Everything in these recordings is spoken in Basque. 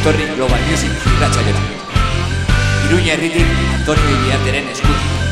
etorri Global Music irratxaiora. Iruña herritik Antonio Iriarteren eskutik.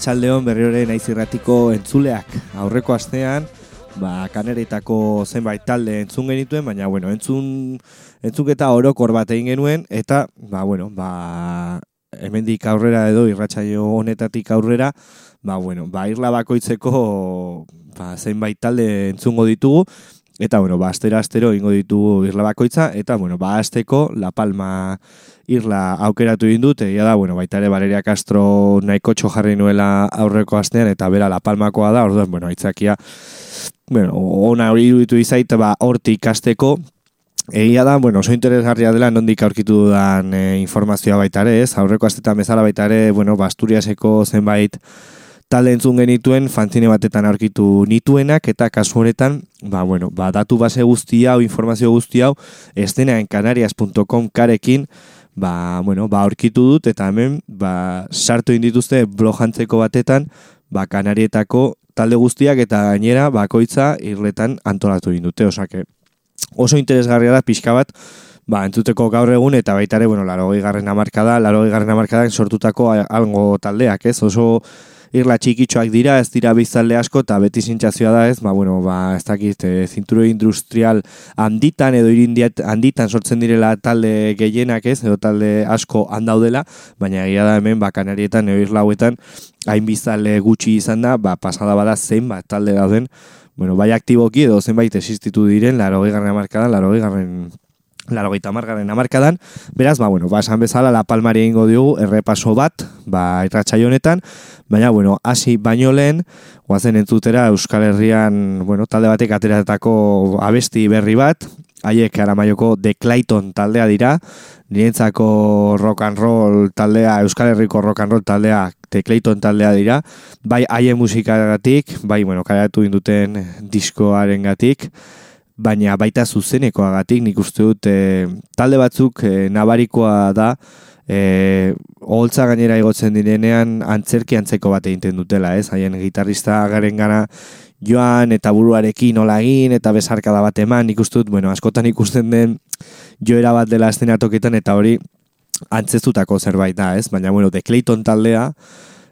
Arratsaldeon berriore naiz irratiko entzuleak. Aurreko astean, ba, kaneretako zenbait talde entzun genituen, baina, bueno, entzun, entzuketa orokor bat egin genuen, eta, ba, bueno, ba, hemendik aurrera edo irratsaio honetatik aurrera, ba, bueno, ba, irla bakoitzeko ba, zenbait talde entzungo ditugu, Eta, bueno, ba, astero astero ingo ditugu irla bakoitza, eta, bueno, ba, azteko La Palma irla aukeratu egin dut, egia da, bueno, baita ere Valeria Castro nahiko jarri nuela aurreko astean, eta bera La Palmakoa da, orduan, bueno, aitzakia, bueno, ona hori iruditu izait, ba, hortik ikasteko, Egia da, bueno, oso interesgarria dela nondik aurkitu dudan e, informazioa baita ere, ez? Aurreko astetan bezala baita ere, bueno, ba, Asturiaseko zenbait talde entzun genituen, fanzine batetan aurkitu nituenak, eta kasu honetan, ba, bueno, ba, datu base guzti hau, informazio guzti hau, estenaencanarias.com karekin, ba, bueno, ba, aurkitu dut, eta hemen, ba, sartu indituzte blogantzeko batetan, ba, kanarietako talde guztiak, eta gainera, bakoitza, irletan antolatu egin dute, osake, oso interesgarria da pixka bat, ba, entzuteko gaur egun, eta baita ere, bueno, laro garren amarkada, laro garren amarkadan sortutako algo taldeak, ez? Oso irla txikitxoak dira, ez dira bizalde asko, eta beti zintzazioa da ez, ba, bueno, ba, ez dakit, e, zinturo industrial handitan edo irindiat handitan sortzen direla talde gehienak ez, edo talde asko handaudela, baina egia da hemen, ba, kanarietan, edo irla hauetan, hain bizalde gutxi izan da, ba, pasada bada zenbat talde dauden, bueno, bai aktiboki edo zenbait existitu diren, laro garren amarkadan, laro garren laro margarren amarkadan, beraz, ba, bueno, ba, esan bezala, La Palmari egingo diogu, errepaso bat, ba, irratxai honetan, baina, bueno, hasi baino lehen, guazen entzutera Euskal Herrian, bueno, talde batek ateratako abesti berri bat, haiek aramaioko The Clayton taldea dira, nirentzako rock and roll taldea, Euskal Herriko rock and roll taldea, The Clayton taldea dira, bai haien musikagatik, bai, bueno, karatu induten diskoaren gatik, baina baita zuzenekoagatik, nik uste dut, e, talde batzuk e, nabarikoa da, e, holtza gainera igotzen direnean antzerki antzeko bat egiten dutela, ez? Haien gitarrista garen gana joan eta buruarekin nola egin eta bezarka da bat eman, ikustut, bueno, askotan ikusten den joera bat dela estenatoketan eta hori antzestutako zerbait da, ez? Baina, bueno, The Clayton taldea,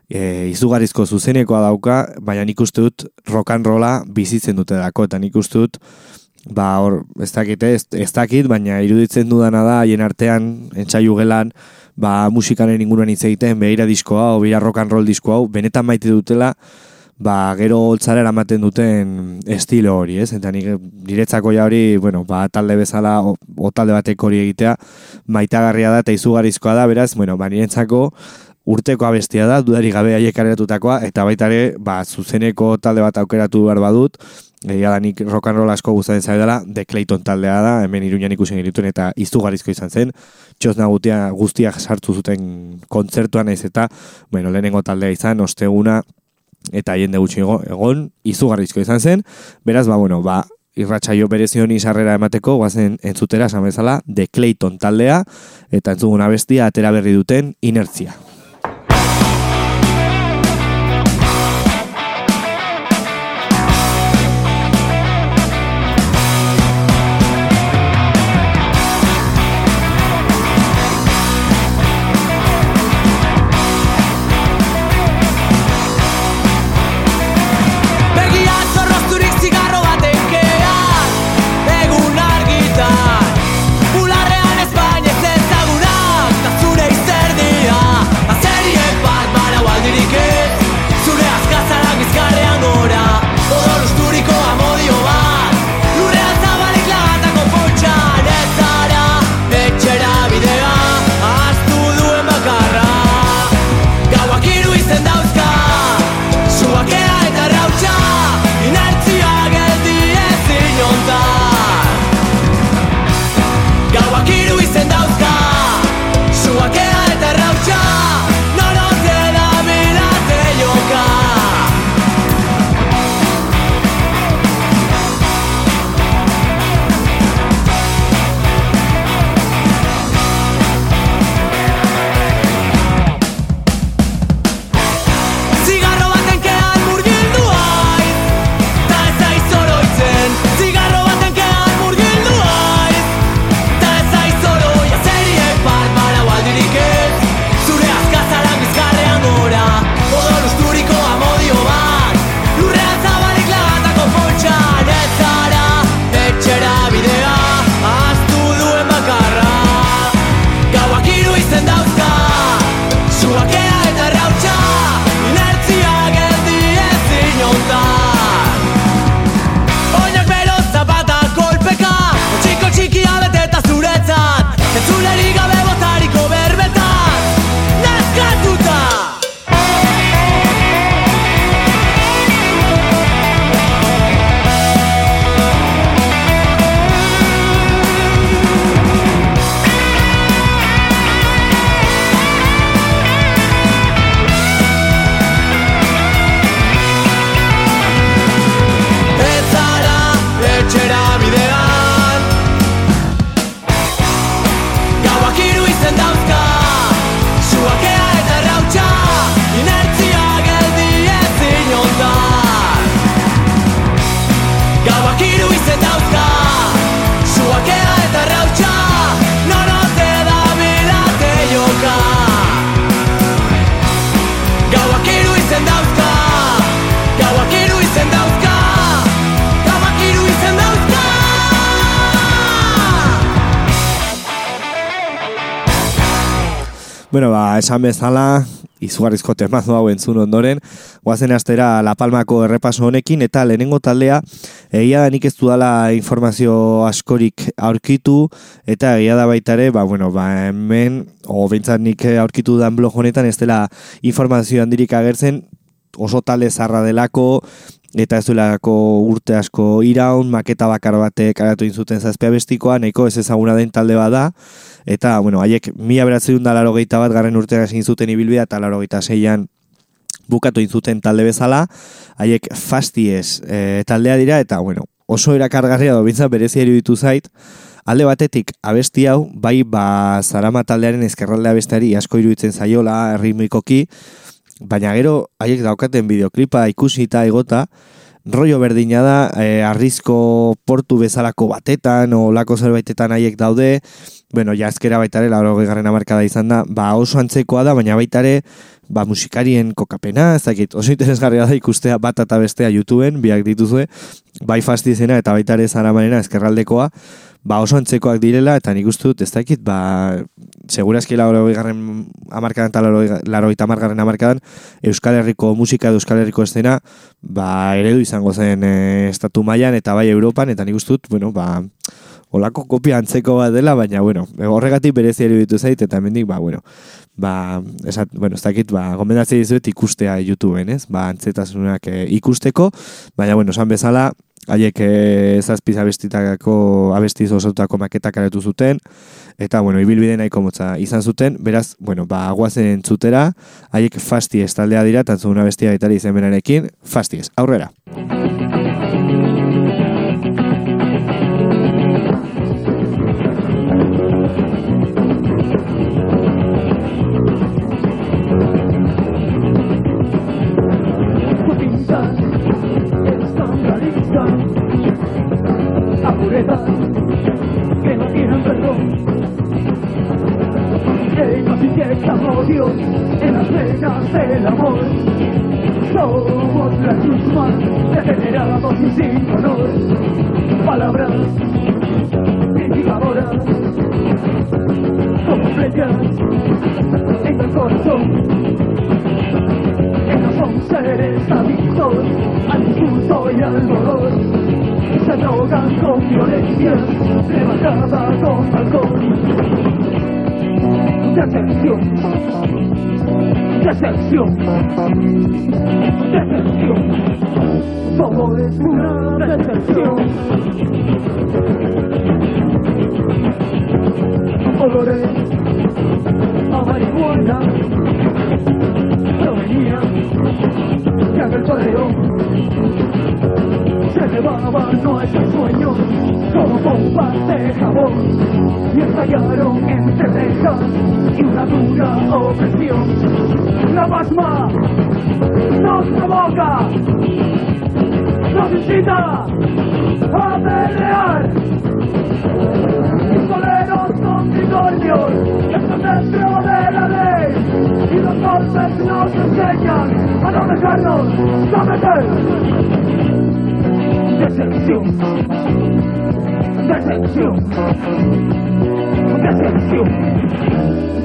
e, izugarizko zuzenekoa dauka, baina nik uste dut rock and rolla bizitzen dute dako, eta nik uste dut, ba, hor, ez dakit, ez, ez dakit, baina iruditzen dudana da, haien artean, entzaiu gelan, ba, musikaren inguruan hitz egiten, behira diskoa, o behira rock and roll diskoa, benetan maite dutela, ba, gero holtzara eramaten duten estilo hori, ez? Eta nik niretzako ja hori, bueno, ba, talde bezala, o, o talde batek hori egitea, maitagarria da eta izugarizkoa da, beraz, bueno, ba, niretzako urteko abestia da, dudari gabe haiek eta baita ere, ba, zuzeneko talde bat aukeratu behar badut, Egia da nik rock and roll asko gustatzen zaitu dela, The Clayton taldea da, hemen iruñan ikusen genituen eta izugarrizko izan zen. Txosna gutia, guztiak sartu zuten kontzertuan ez eta, bueno, lehenengo taldea izan, osteguna, eta haien gutxi egon, izugarrizko izan zen. Beraz, ba, bueno, ba, irratsaio berezion izarrera emateko, guazen entzutera, esan bezala, The Clayton taldea, eta entzuguna bestia, atera berri duten, inertzia. Esan bezala, izugarrizko temazo hau entzun ondoren, guazen astera La Palmako errepaso honekin, eta lehenengo taldea, egia da nik ez dudala informazio askorik aurkitu, eta egia da baita ere, ba, bueno, ba, hemen, o bintzat nik aurkitu dan blog honetan, ez dela informazio handirik agertzen, oso talde zarra delako, eta ez duelako urte asko iraun, maketa bakar batek aratu inzuten zazpia bestikoa, nahiko ez ezaguna den talde bada, eta, bueno, haiek mila beratzen da laro bat garren urtean egin zuten ibilbidea, eta laro zeian bukatu inzuten talde bezala, haiek fasties e, taldea dira, eta, bueno, oso erakargarria da, bintzat berezia iruditu zait, alde batetik abesti hau, bai ba zarama taldearen ezkerralde abesteari asko iruditzen zaiola, ritmikoki, baina gero haiek daukaten bideoklipa ikusi eta egota, rollo berdina da, e, arrizko portu bezalako batetan, o lako zerbaitetan haiek daude, bueno, jazkera baitare, lauro garren amarkada izan da, ba oso antzekoa da, baina baitare, ba musikarien kokapena, ez dakit, oso interesgarria da ikustea bat eta bestea YouTubeen, biak dituzue, bai fastizena eta baitare zaramanena ezkerraldekoa, ba oso antzekoak direla, eta nik uste dut, ez dakit, ba, segurazki laro garren amarkadan eta laro eta amargarren amarkadan, Euskal Herriko musika edo Euskal Herriko estena, ba, eredu izango zen e, estatu mailan eta bai Europan, eta nik uste dut, bueno, ba, olako kopia antzeko bat dela, baina, bueno, horregatik berezi eruditu zait, eta hemendik ba, bueno, ba, esat, bueno, ez dakit, ba, gomendatzea dizuet ikustea YouTubeen, ez? Ba, antzetasunak e, ikusteko, baina, bueno, esan bezala, haiek ezazpiz abestitako abestiz osatutako maketak aretu zuten, eta, bueno, ibilbide nahiko motza izan zuten, beraz, bueno, ba, aguazen zutera, haiek fasties taldea dira, tantzun abestia gaitari izen benarekin, fasties, aurrera! Sin honor. Palabras criticadoras como flechas en el corazón. Ellos son seres adictos al insulto y al dolor. Se drogan con violencia, rebajada con alcohol decepción, decepción, decepción, todo es una decepción. Olores a marihuana provenía de aquel torreón. Se elevaban nuestros sueños como bombas de jabón y estallaron entre rejas y una dura opresión. La pasma nos provoca, nos incita a pelear. Pistoleros con tricornios, están dentro de la ley y los golpes nos enseñan a no dejarnos someter. Decepción, decepción, decepción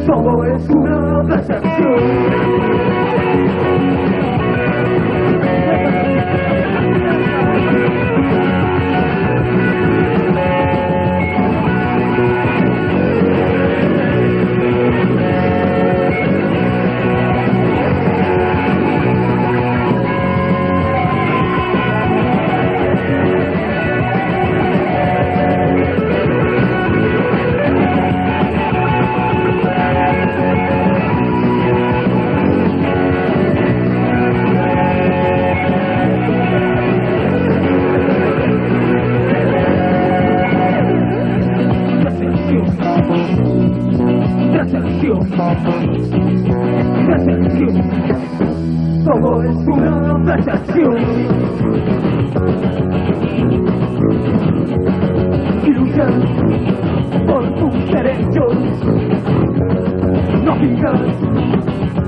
todo es una decepción.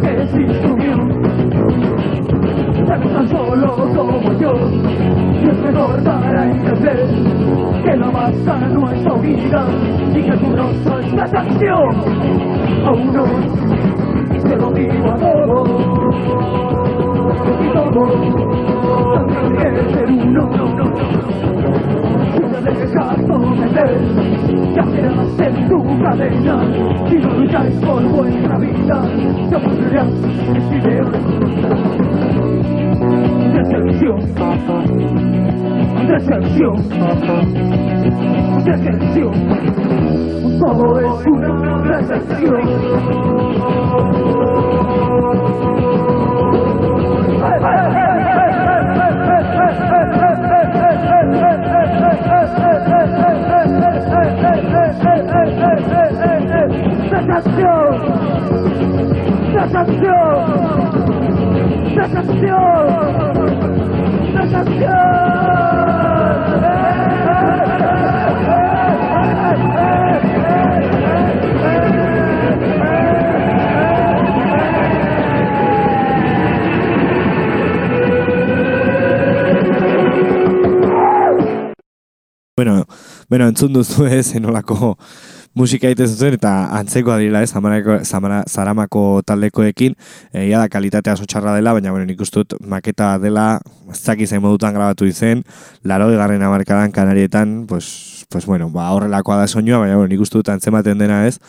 que se instruyó. Tan tan solo como yo, y es mejor para entender que la masa no está unida y que tu rostro está sanción. A unos se lo digo a todos y todos tendrán que ser uno. No te dejas someter, ya serás en tu cadena, si no lucháis por vuestra vida, te aburrirás y de Deserción, deserción, deserción, todo es una deserción. Decepción, decepción. Bueno, bueno, entzun duzu ez, enolako musika egiten zuten, eta antzekoa direla ez, zamarako, zamara, zaramako taldekoekin, egia da kalitatea sotxarra dela, baina bueno, nik uste dut maketa dela, ez dakiz zain modutan grabatu izen, laro egarren amarkadan kanarietan, pues, pues bueno, ba, horrelakoa da soinua, baina bueno, nik uste dut antzematen dena ez,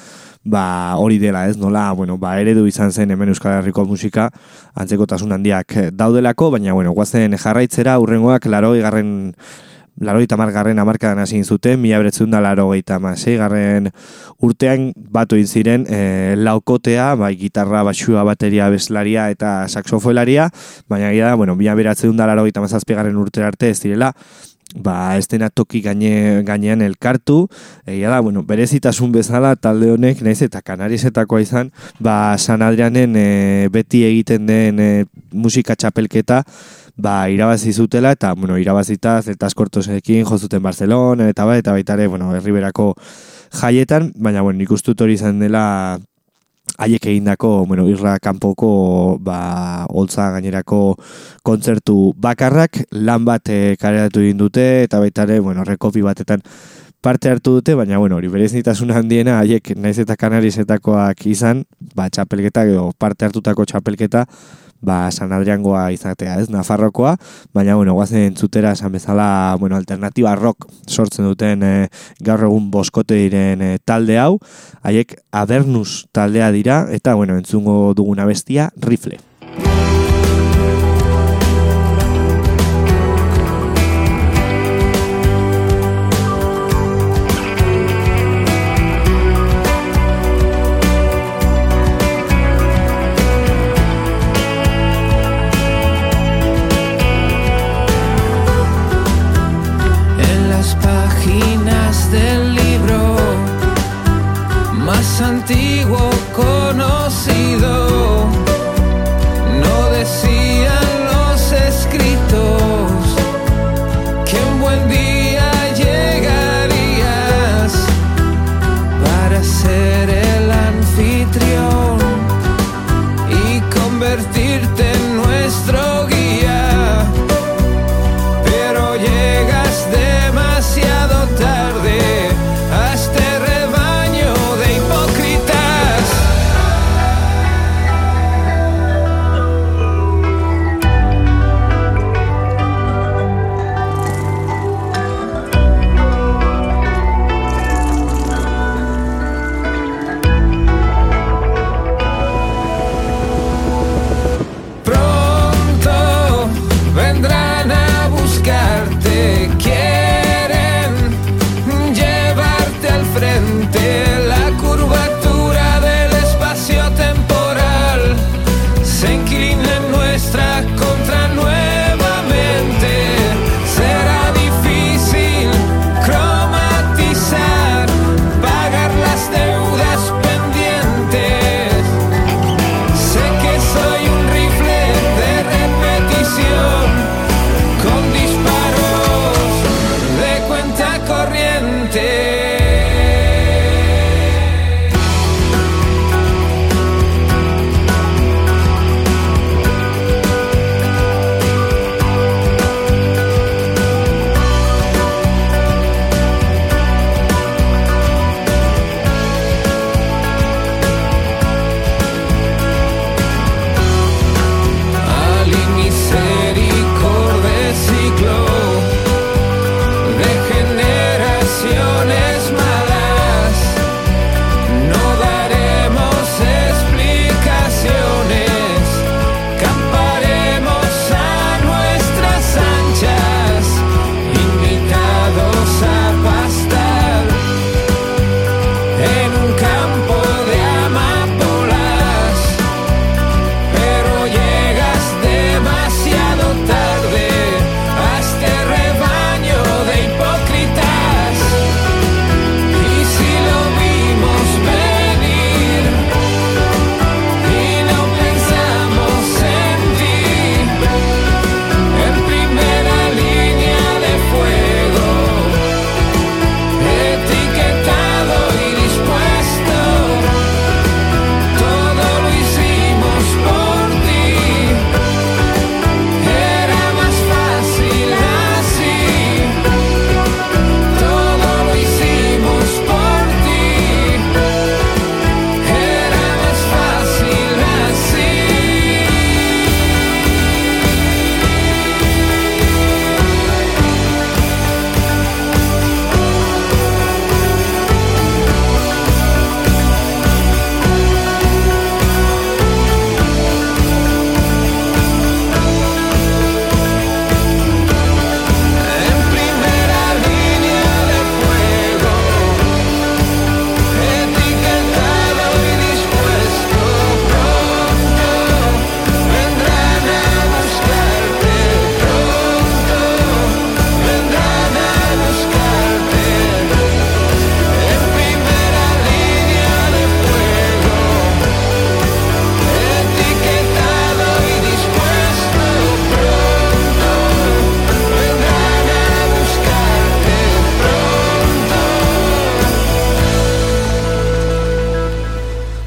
ba, hori dela ez, nola, bueno, ba, eredu izan zen hemen Euskal Herriko musika, antzekotasun handiak daudelako, baina bueno, guazen jarraitzera, urrengoak laro egarren larogeita margarren amarkadan hasi zuten, mila beretzun da larogeita garren urtean batu ziren e, laukotea, bai gitarra, basua, bateria, beslaria eta saxofoelaria, baina gira, bueno, mila beretzun da larogeita garren urte arte ez direla, ba, ez dena toki gaine, gainean elkartu, egia da, bueno, berezitasun bezala talde honek, naiz eta kanariesetakoa izan, ba, San Adrianen e, beti egiten den e, musika txapelketa, ba, irabazi zutela, eta, bueno, irabazita zertaz kortosekin jozuten Barcelona, eta ba, eta baita ere, bueno, herriberako jaietan, baina, bueno, nik ustut hori izan dela haiek egindako, bueno, irra kanpoko, ba, holtza gainerako kontzertu bakarrak, lan bat e, kareratu egin dute, eta baita ere, bueno, rekopi batetan parte hartu dute, baina, bueno, hori berez handiena, haiek naiz eta kanarizetakoak izan, ba, txapelketa, edo parte hartutako txapelketa, ba, San Adriangoa izatea, ez, Nafarrokoa, baina, bueno, guazen entzutera esan bezala, bueno, alternatiba rock sortzen duten e, gaur egun boskote diren e, talde hau, haiek Abernus taldea dira, eta, bueno, entzungo duguna bestia, rifle.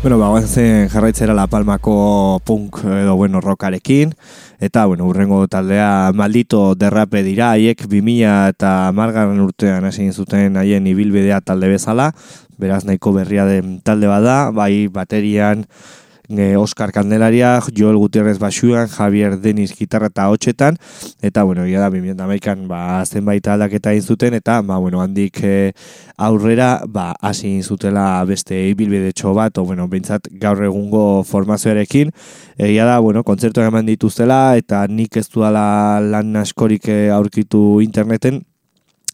Bueno, ba, guazen jarraitzera La Palmako punk edo, bueno, rockarekin. Eta, bueno, urrengo taldea maldito derrape dira, haiek 2000 eta margarren urtean hasi zuten haien ibilbidea talde bezala. Beraz, nahiko berria den talde bada, bai baterian, e, Oscar Candelaria, Joel Gutierrez basuan, Javier Denis gitarra eta hotxetan, eta, bueno, ia da, 2008an, ba, zenbait aldaketa egin zuten, eta, ba, bueno, handik e, aurrera, ba, hasi zutela beste ibilbide txo bat, o, bueno, bintzat gaur egungo formazioarekin, egia da, bueno, kontzertu eman dituztela, eta nik ez duala lan askorik e, aurkitu interneten,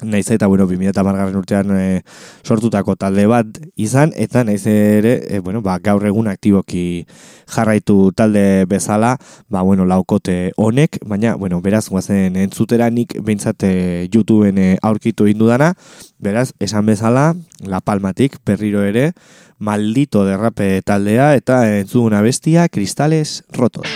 naiz eta bueno, 2010 urtean e, sortutako talde bat izan eta naiz ere e, bueno, ba, gaur egun aktiboki jarraitu talde bezala, ba bueno, laukote honek, baina bueno, beraz goazen entzutera nik beintzat e, YouTubeen aurkitu indudana, beraz esan bezala La Palmatik berriro ere maldito derrape taldea eta entzuguna bestia Cristales Rotos.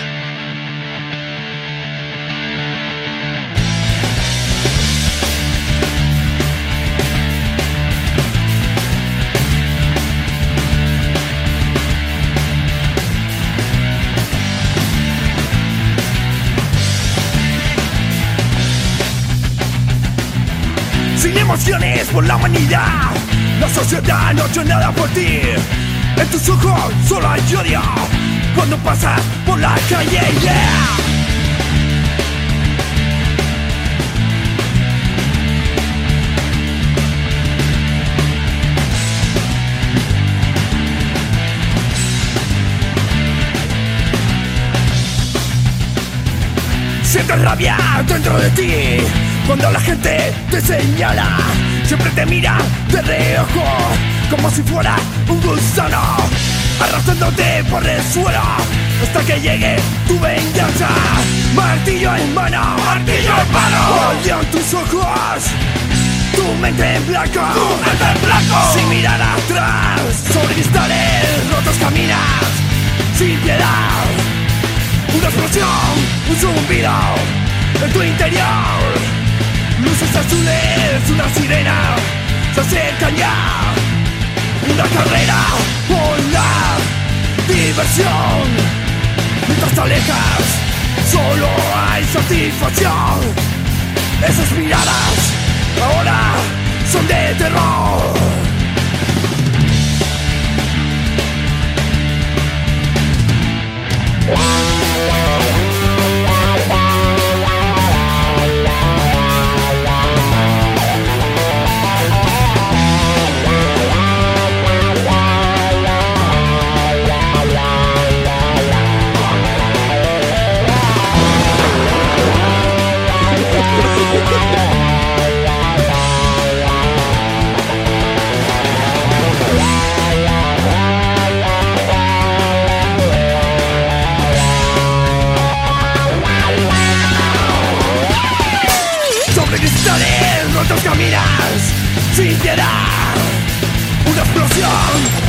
Emociones por la humanidad. La sociedad no ha hecho nada por ti. En tus ojos solo hay odio cuando pasas por la calle. Yeah. Sientes rabia dentro de ti cuando la gente te señala. Siempre te mira de reojo como si fuera un gusano, arrastrándote por el suelo hasta que llegue tu venganza. Martillo en mano, martillo en mano, odio tus ojos. Tu mente en blanco, tu mente en blanco Sin mirar atrás, sobre cristales rotos caminas Sin piedad Una explosión, un zumbido En tu interior azules, una sirena Se acercan ya. Una carrera por la diversión. Mientras te alejas Solo hay satisfacción. Esas miradas Ahora son de terror caminas sin piedad Una explosión,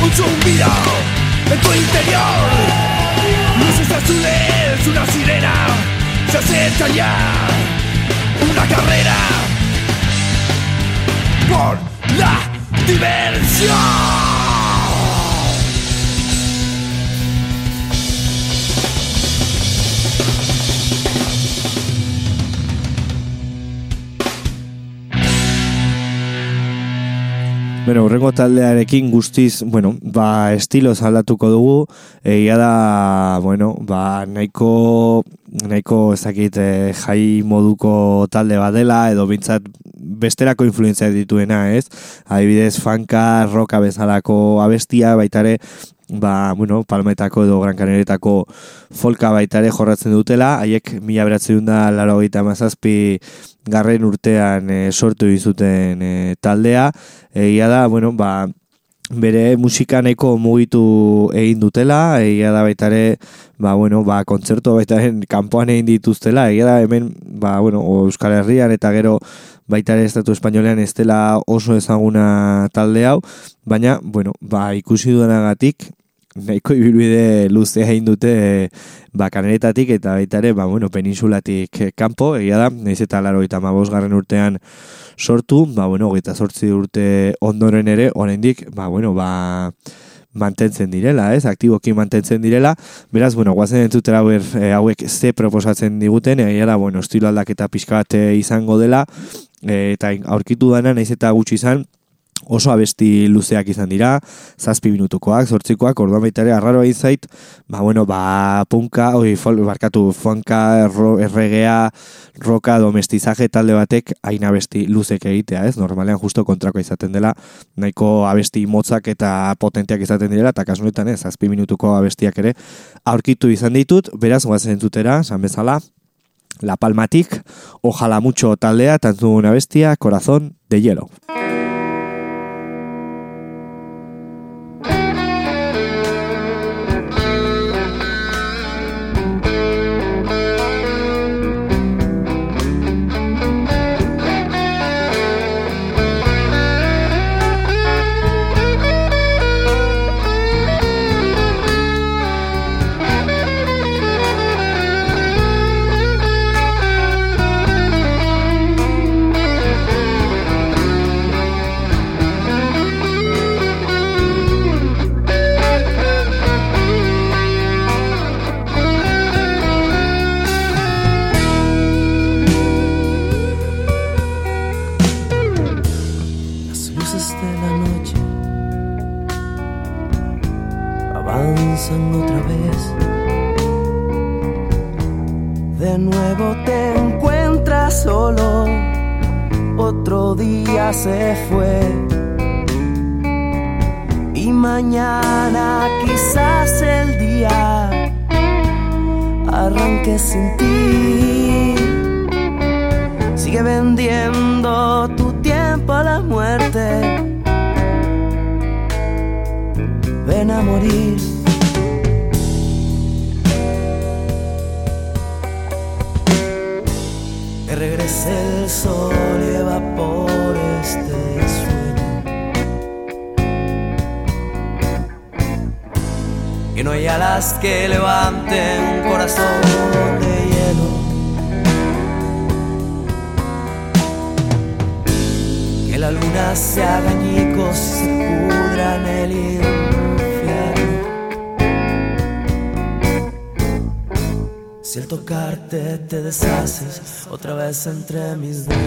un zumbido en tu interior. Luces azules, una sirena Se acerca ya. Una carrera Por la diversión Bueno, urrengo taldearekin guztiz, bueno, ba, estiloz aldatuko dugu, egia da, bueno, ba, nahiko, nahiko ezakit eh, jai moduko talde badela, edo bintzat besterako influentzia dituena, ez? Adibidez, fanka, roka bezalako abestia, baitare, ba, bueno, palmetako edo gran kaneretako folka baitare jorratzen dutela, haiek mila beratzen da laro gita mazazpi garren urtean e, sortu izuten e, taldea, egia da, bueno, ba, bere musika nahiko mugitu egin dutela, egia da baita ere, ba, bueno, ba, kontzertu baita kanpoan egin dituztela, egia da hemen, ba, bueno, Euskal Herrian eta gero baita ere estatu espainolean ez dela oso ezaguna talde hau, baina, bueno, ba, ikusi dudanagatik, nahiko ibilbide luzea egin dute e, ba, kaneretatik eta baita ere, ba, bueno, peninsulatik eh, kanpo, egia da, nahiz eta laro eta garren urtean sortu, ba, bueno, gita sortzi urte ondoren ere, oraindik ba, bueno, ba, mantentzen direla, ez? Aktiboki mantentzen direla. Beraz, bueno, guazen entzutera ber, e, hauek ze proposatzen diguten, egia da, bueno, estilo aldaketa pixka bat izango dela, e, eta aurkitu dana, naiz eta gutxi izan, oso abesti luzeak izan dira, zazpi minutukoak, zortzikoak, orduan baita ere, arraro egin zait, ba, bueno, ba, punka, oi, fol, barkatu, fonka, ro, erregea, roka, domestizaje talde batek, hain abesti luzek egitea, ez? Normalean justo kontrako izaten dela, nahiko abesti motzak eta potenteak izaten dira, eta kasunetan ez, zazpi minutuko abestiak ere, aurkitu izan ditut, beraz, guazen entutera, san bezala, La Palmatik, Ojalá Mucho taldea, tantzun una bestia, Corazón de Hielo. Se fue. Y mañana quizás el día arranque sin ti. Sigue vendiendo tu tiempo a la muerte. Ven a morir. Regrese el sol y evapore este sueño. Que no hay alas que levanten un corazón de hielo. Que la luna se haga y se pudra en el infierno. Si al tocarte te deshaces otra vez entre mis dedos.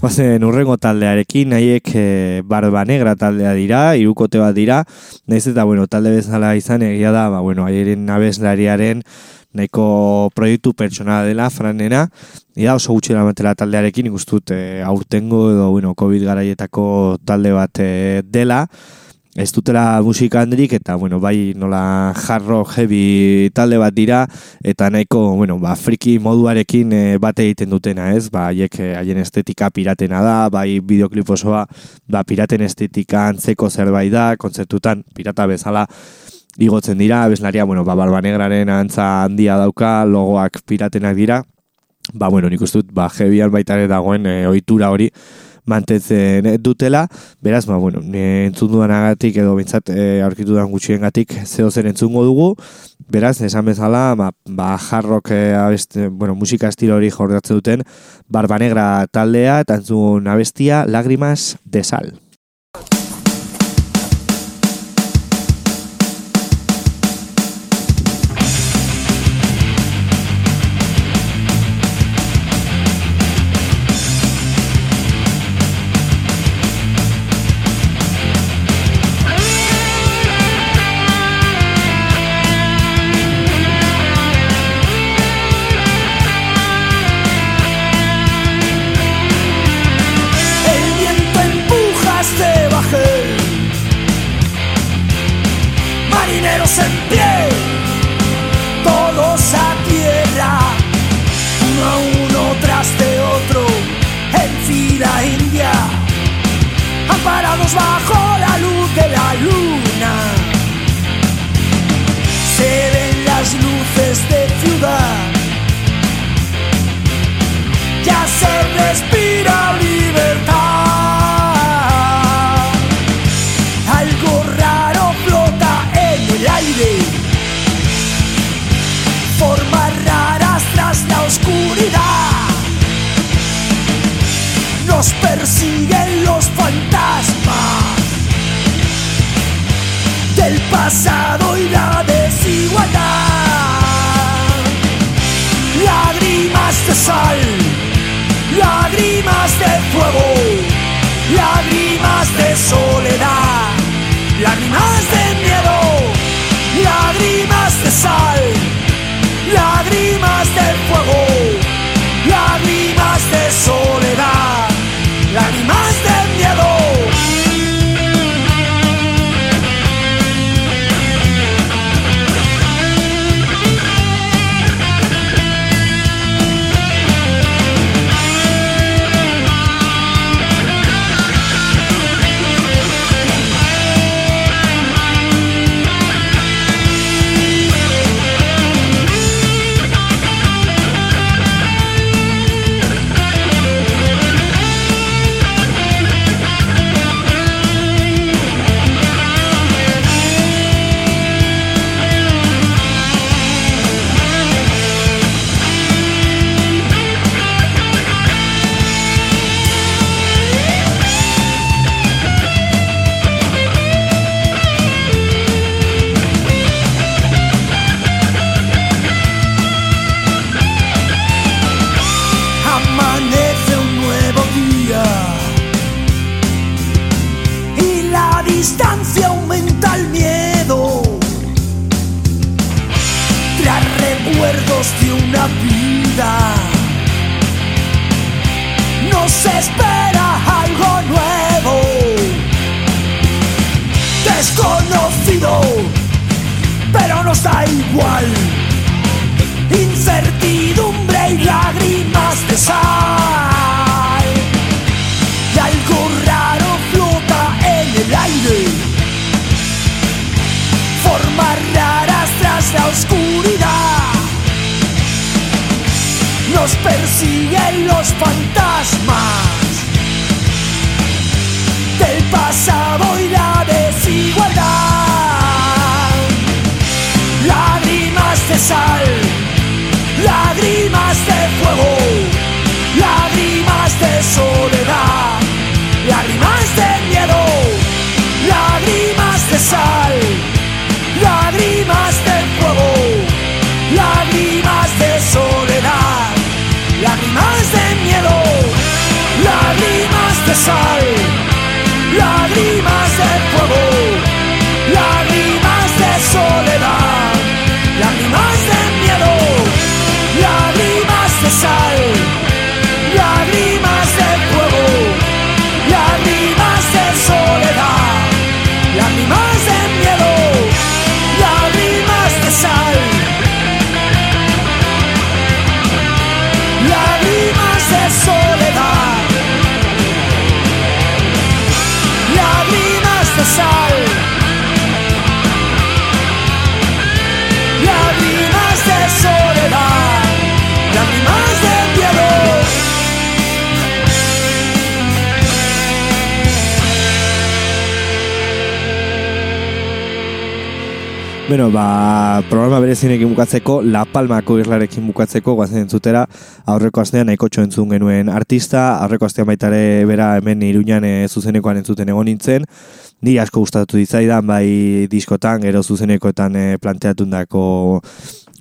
Guazen urrengo taldearekin, nahiek e, barba negra taldea dira, irukote bat dira, nahiz eta, bueno, talde bezala izan egia da, ba, bueno, aieren nabeslariaren nahiko proiektu pertsona dela, franena, Ia oso gutxera matela taldearekin, ikustut e, aurtengo edo, bueno, COVID garaietako talde bat e, dela, ez dutela musika handirik eta bueno, bai nola jarro heavy talde bat dira eta nahiko bueno, ba, friki moduarekin e, bate egiten dutena ez? Ba, haiek eh, haien estetika piratena da bai bideoklip osoa ba, piraten estetika antzeko zerbait da kontzertutan pirata bezala igotzen dira, abeslaria, bueno, ba, barba negraren antza handia dauka, logoak piratenak dira, ba, bueno, nik ustut, ba, jebian baitare dagoen e, ohitura hori, mantentzen dutela, beraz, ba, bueno, entzun dudan agatik edo bintzat e, aurkitu dudan gutxien gatik zeo zer entzungo dugu, beraz, esan bezala, ba, ba jarrok e, abeste, bueno, musika estilo hori jordatzen duten, barbanegra taldea, eta entzun abestia, lagrimas de sal. sorry. Bueno, ba, programa berezinekin bukatzeko, La Palmako irlarekin bukatzeko, guazen entzutera, aurreko astean nahiko entzun genuen artista, aurreko astean baitare bera hemen iruñan e, zuzenekoan entzuten egon nintzen, ni asko gustatu ditzaidan, bai diskotan, gero zuzenekoetan e, planteatundako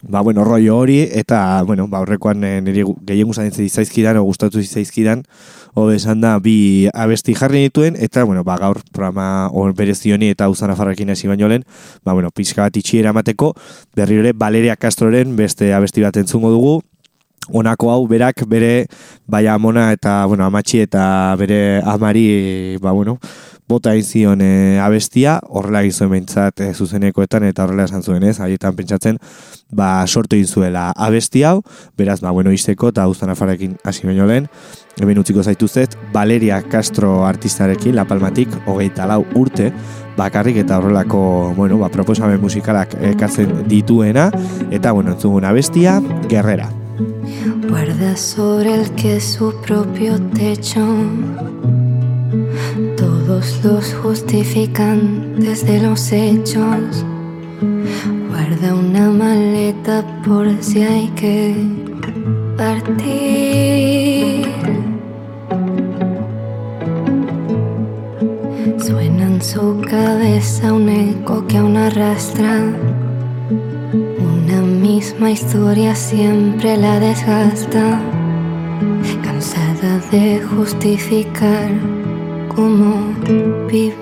ba, bueno, rollo hori, eta, bueno, ba, aurrekoan e, niri gehien guztatzen zaizkidan, o gustatu zaizkidan, hobe esan da bi abesti jarri dituen eta bueno, ba, gaur programa on berezioni eta uzana farrekin hasi baino lehen, ba bueno, pizka bat itxiera emateko, berri ere Valeria Castroren beste abesti bat entzungo dugu. Honako hau berak bere bai amona eta bueno, amatxi eta bere amari ba bueno, bota zion e, abestia, horrela egin zuen behintzat e, zuzenekoetan eta horrela esan zuen ez, haietan pentsatzen, ba, sortu egin zuela abesti hau, beraz, ba, bueno, izteko eta guztan afarekin hasi baino lehen, hemen utziko zaituzet, Valeria Castro artistarekin, La Palmatik, hogeita lau urte, bakarrik eta horrelako, bueno, ba, proposamen musikalak ekartzen dituena, eta, bueno, entzugun abestia, Guerrera. Guarda sobre el que su propio techo todos los justificantes de los hechos. Guarda una maleta por si hay que partir. Suena en su cabeza un eco que aún arrastra. Una misma historia siempre la desgasta, cansada de justificar cómo vivir.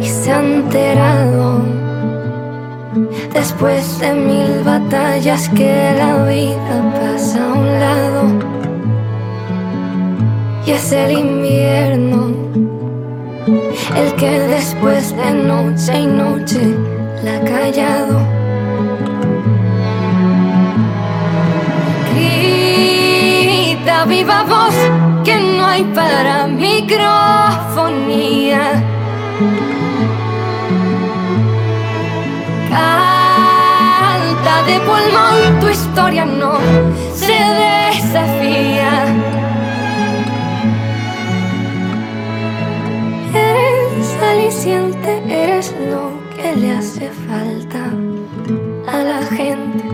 Y se ha enterado, después de mil batallas, que la vida pasa a un lado. Y es el invierno, el que después de noche y noche la ha callado. Viva voz que no hay para microfonía. Canta de pulmón, tu historia no se desafía. Eres aliciente, eres lo que le hace falta a la gente.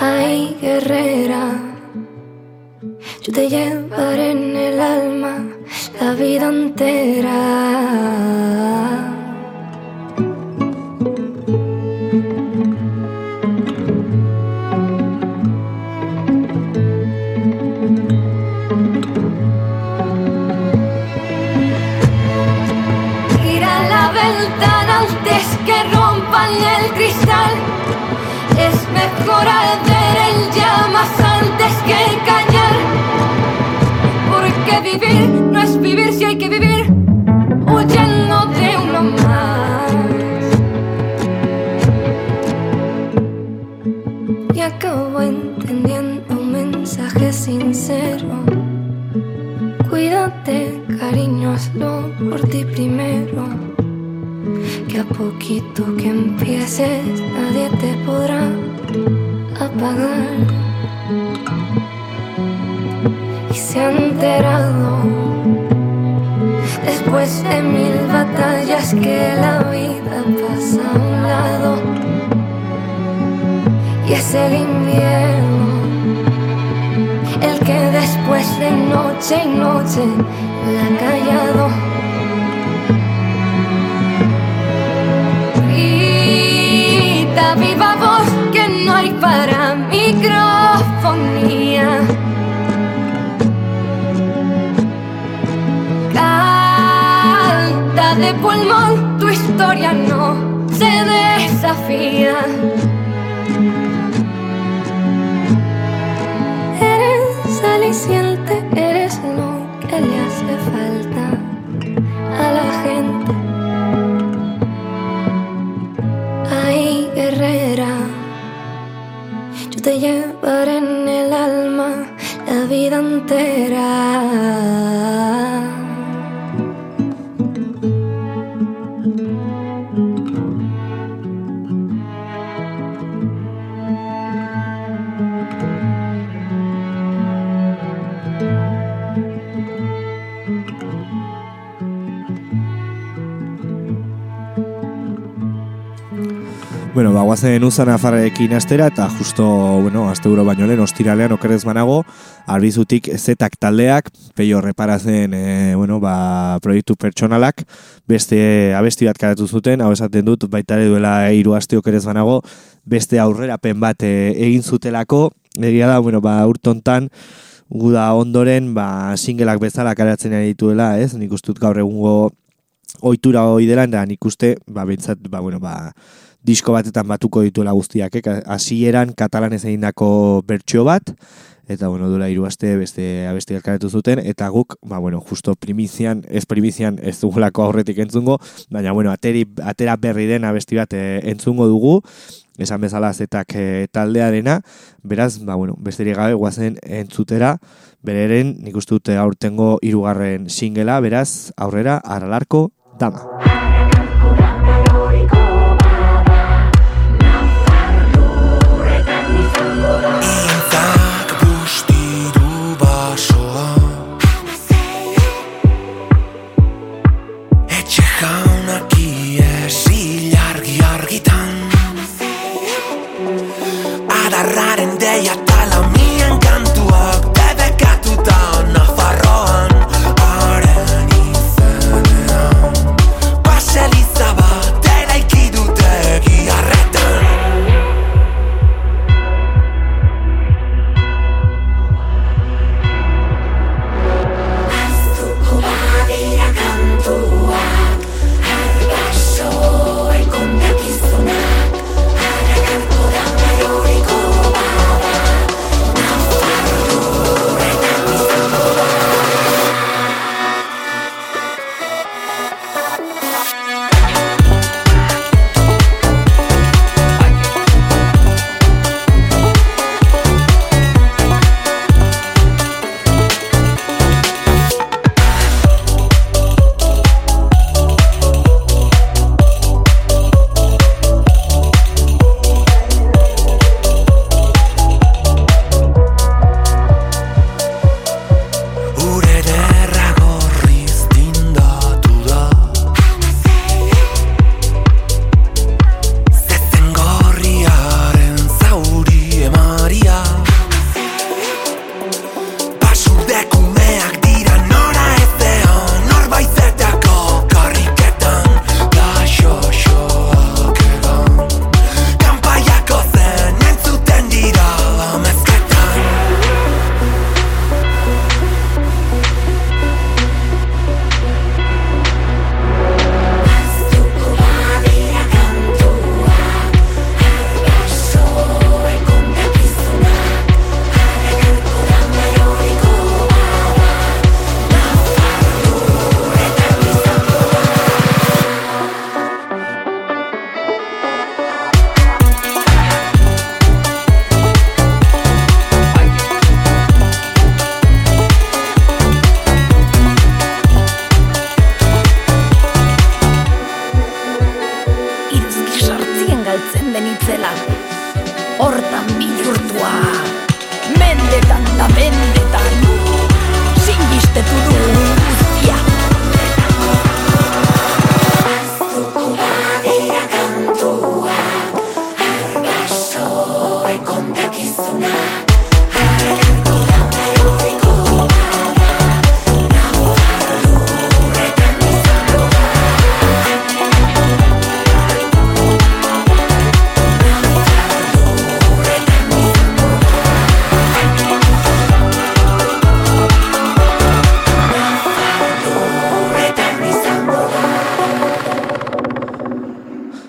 Ay, guerrera, yo te llevaré en el alma la vida entera. Ir a la ventana antes que rompan el cristal. Mejor arder en llamas antes que callar. Porque vivir no es vivir si hay que vivir huyendo de uno más. Y acabo entendiendo un mensaje sincero. Cuídate, cariño, hazlo por ti primero. Que a poquito que empieces nadie te podrá apagar. Y se ha enterado, después de mil batallas, que la vida pasa a un lado. Y es el invierno el que después de noche y noche la ha callado. Grita viva voz que no hay para microfonía. Canta de pulmón, tu historia no se desafía. Te llevaré en el alma la vida entera. Ba, guazen uzan afarrekin astera, eta justo, bueno, azte euro baino lehen, ostiralean okerrez manago, arbizutik zetak taldeak, peio reparazen, e, bueno, ba, proiektu pertsonalak, beste abesti bat karatu zuten, hau esaten dut, baita ere duela hiru aste okerrez manago, beste aurrerapen bat e, egin zutelako, egia da, bueno, ba, urtontan, guda ondoren, ba, singelak bezala karatzen ari dituela, ez? Nik ustut gaur egungo ohitura hoi dela, eta nik uste, ba, bentsat, ba, bueno, ba, disko batetan batuko dituela guztiak, eh? hasieran katalanez egindako bertsio bat, eta bueno, dura hiru aste beste abesti elkarretu zuten, eta guk, ba, bueno, justo primizian, ez primizian ez dugulako aurretik entzungo, baina, bueno, ateri, atera berri den abesti bat e, entzungo dugu, esan bezala zetak e, taldearena, beraz, ba, bueno, besterik gabe guazen entzutera, bereren, nik uste dute aurtengo hirugarren singela, beraz, aurrera, aralarko, dama.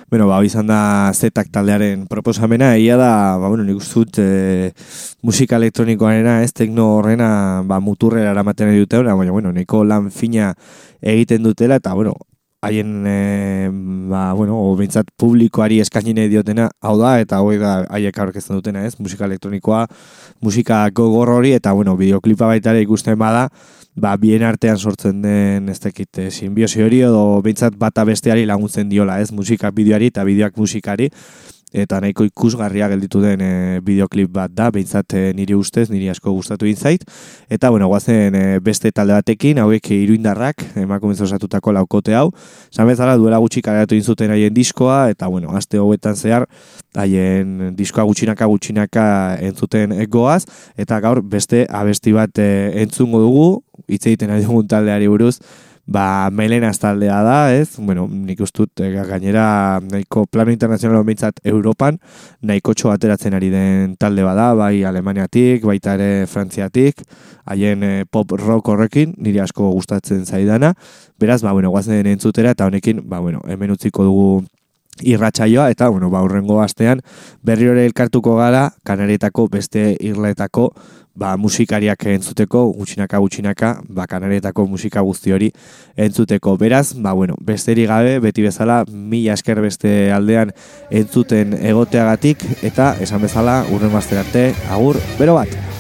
Bueno, ba, izan da zetak taldearen proposamena, egia da, ba, bueno, nik uste dut e, musika elektronikoarena, ez tekno horrena, ba, muturrera eramaten dute, baina, bueno, neko lan fina egiten dutela, eta, bueno, haien, e, ba, bueno, bintzat publikoari eskaini nahi diotena, hau da, eta hoi da haiek aurkezten dutena, ez, musika elektronikoa, musika gogor hori, eta, bueno, bideoklipa baita ere ikusten bada, ba, bien artean sortzen den ez dakit eh, simbiosi hori edo behintzat bata besteari laguntzen diola, ez? Musika bideoari eta bideoak musikari eta nahiko ikusgarria gelditu den e, bideoklip bat da, behintzat e, niri ustez, niri asko gustatu zait eta bueno, guazen e, beste talde batekin, hauek iruindarrak, emakumez osatutako laukote hau, zamezala duela gutxi kareatu inzuten haien diskoa, eta bueno, aste hauetan zehar, haien diskoa gutxinaka gutxinaka entzuten egoaz, eta gaur beste abesti bat e, entzungo dugu, hitz egiten ari dugun taldeari buruz, ba, melenaz taldea da, ez? Bueno, nik ustut, e, gainera, nahiko plano internazional behintzat Europan, nahiko ateratzen ari den talde bada, bai Alemaniatik, baita ere Frantziatik, haien e, pop rock horrekin, niri asko gustatzen zaidana, beraz, ba, bueno, guazen entzutera, eta honekin, ba, bueno, hemen utziko dugu irratsaioa eta bueno, ba urrengo astean berri hori elkartuko gara Kanarietako beste irletako ba, musikariak entzuteko gutxinaka gutxinaka ba Kanarietako musika guzti hori entzuteko. Beraz, ba bueno, besteri gabe beti bezala mila esker beste aldean entzuten egoteagatik eta esan bezala urrengo asterarte agur bero bat.